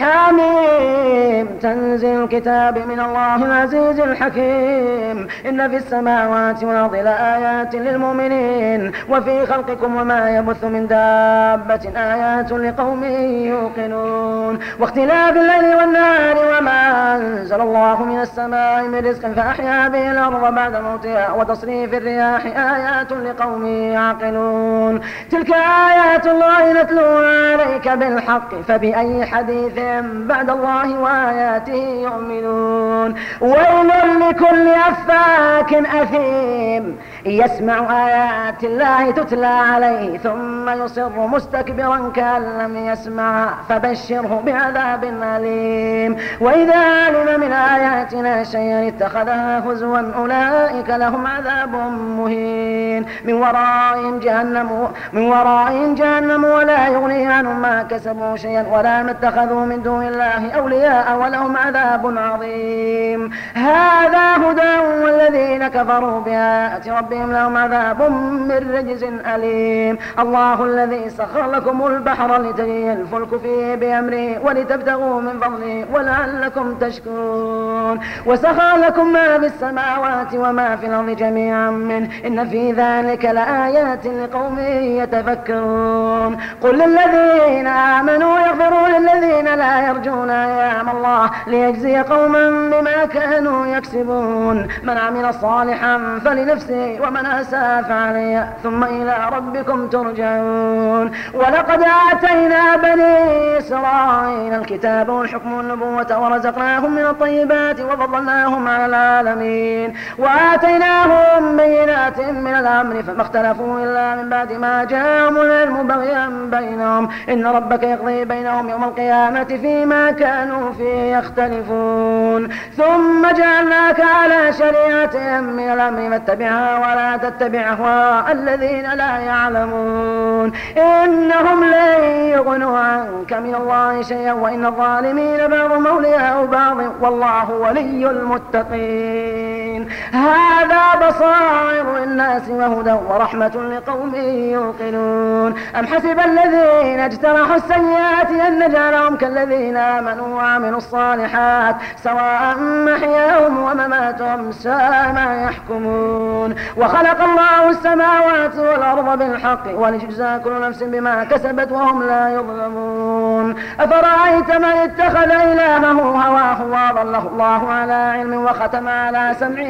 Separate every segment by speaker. Speaker 1: حميم تنزيل الكتاب من الله العزيز الحكيم إن في السماوات والأرض لآيات للمؤمنين وفي خلقكم وما يبث من دابة آيات لقوم يوقنون واختلاف الليل والنهار وما أنزل الله من السماء من رزق فأحيا به الأرض بعد موتها وتصريف الرياح آيات لقوم يعقلون تلك آيات الله نتلوها عليك بالحق فبأي حديث بهم بعد الله وآياته يؤمنون ويل لكل أفاك أثيم يسمع آيات الله تتلى عليه ثم يصر مستكبرا كأن لم يسمع فبشره بعذاب أليم وإذا علم من آياتنا شيئا اتخذها هزوا أولئك لهم عذاب مهين من ورائهم جهنم من ورائهم جهنم ولا يغني عنهم ما كسبوا شيئا ولا ما اتخذوا من من دون الله أولياء ولهم عذاب عظيم هذا هدى والذين كفروا بآيات ربهم لهم عذاب من رجز أليم الله الذي سخر لكم البحر لتجري الفلك فيه بأمره ولتبتغوا من فضله ولعلكم تشكرون وسخر لكم ما في السماوات وما في الأرض جميعا منه إن في ذلك لآيات لقوم يتفكرون قل للذين آمنوا يغفروا للذين لا يرجون أيام الله ليجزي قوما بما كانوا يكسبون من عمل صالحا فلنفسه ومن أساء فعليه ثم إلى ربكم ترجعون ولقد آتينا بني إسرائيل الكتاب والحكم والنبوة ورزقناهم من الطيبات وفضلناهم على العالمين وآتيناهم بينات من الأمر فما اختلفوا إلا من بعد ما جاءهم العلم بغيا بينهم إن ربك يقضي بينهم يوم القيامة فيما كانوا فيه يختلفون ثم جعلناك على شريعة من الأمر فاتبعها ولا تتبع أهواء الذين لا يعلمون إنهم لن يغنه عنك من الله شيئا وإن الظالمين بعض مولياء بعض والله ولي المتقين المؤمنين هذا بصائر للناس وهدى ورحمة لقوم يوقنون أم حسب الذين اجترحوا السيئات أن نجعلهم كالذين آمنوا وعملوا الصالحات سواء محياهم ومماتهم ساء ما يحكمون وخلق الله السماوات والأرض بالحق ولتجزى كل نفس بما كسبت وهم لا يظلمون أفرأيت من اتخذ إلهه هواه وأضله الله على علم وختم على سمعه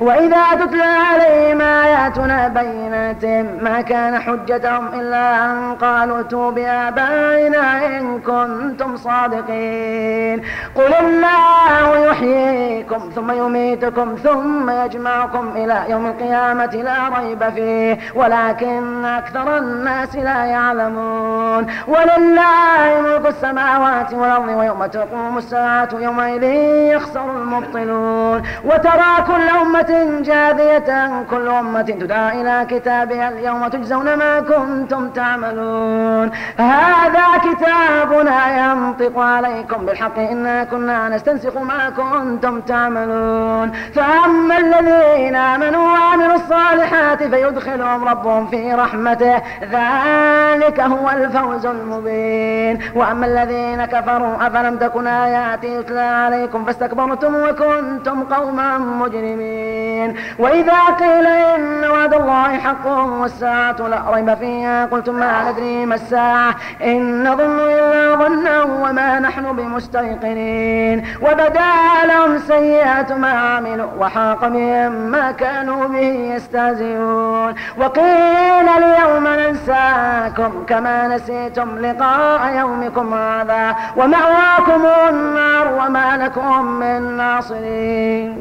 Speaker 1: وإذا تتلى عليهم آياتنا بينات ما كان حجتهم إلا أن قالوا ائتوا بآبائنا إن كنتم صادقين قل الله يحييكم ثم يميتكم ثم يجمعكم إلى يوم القيامة لا ريب فيه ولكن أكثر الناس لا يعلمون ولله ملك السماوات والأرض ويوم تقوم الساعة يومئذ يخسر المبطلون وترى كل أمة جاذية كل أمة تدعى إلى كتابها اليوم تجزون ما كنتم تعملون هذا كتابنا ينطق عليكم بالحق إنا كنا نستنسخ ما كنتم تعملون فأما الذين آمنوا وعملوا الصالحات فيدخلهم ربهم في رحمته ذلك هو الفوز المبين وأما الذين كفروا أفلم تكن آياتي يتلى عليكم فاستكبرتم وكنتم قوما مجرمين وإذا قيل إن وعد الله حق والساعة لا ريب فيها قلتم ما ندري ما الساعة إن نظن إلا ظنا وما نحن بمستيقنين وبدا لهم سيئات ما عملوا وحاق بهم ما كانوا به يستهزئون تنسون وقيل اليوم ننساكم كما نسيتم لقاء يومكم هذا ومأواكم النار وما لكم من ناصرين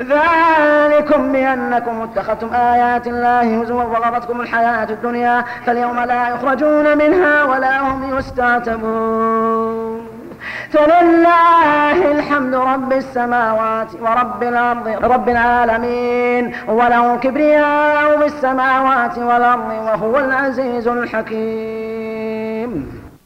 Speaker 1: ذلكم بأنكم اتخذتم آيات الله هزوا وغرتكم الحياة الدنيا فاليوم لا يخرجون منها ولا هم يستعتبون لله الحمد رب السماوات ورب الأرض رب العالمين وله كبرياء في السماوات والأرض وهو العزيز الحكيم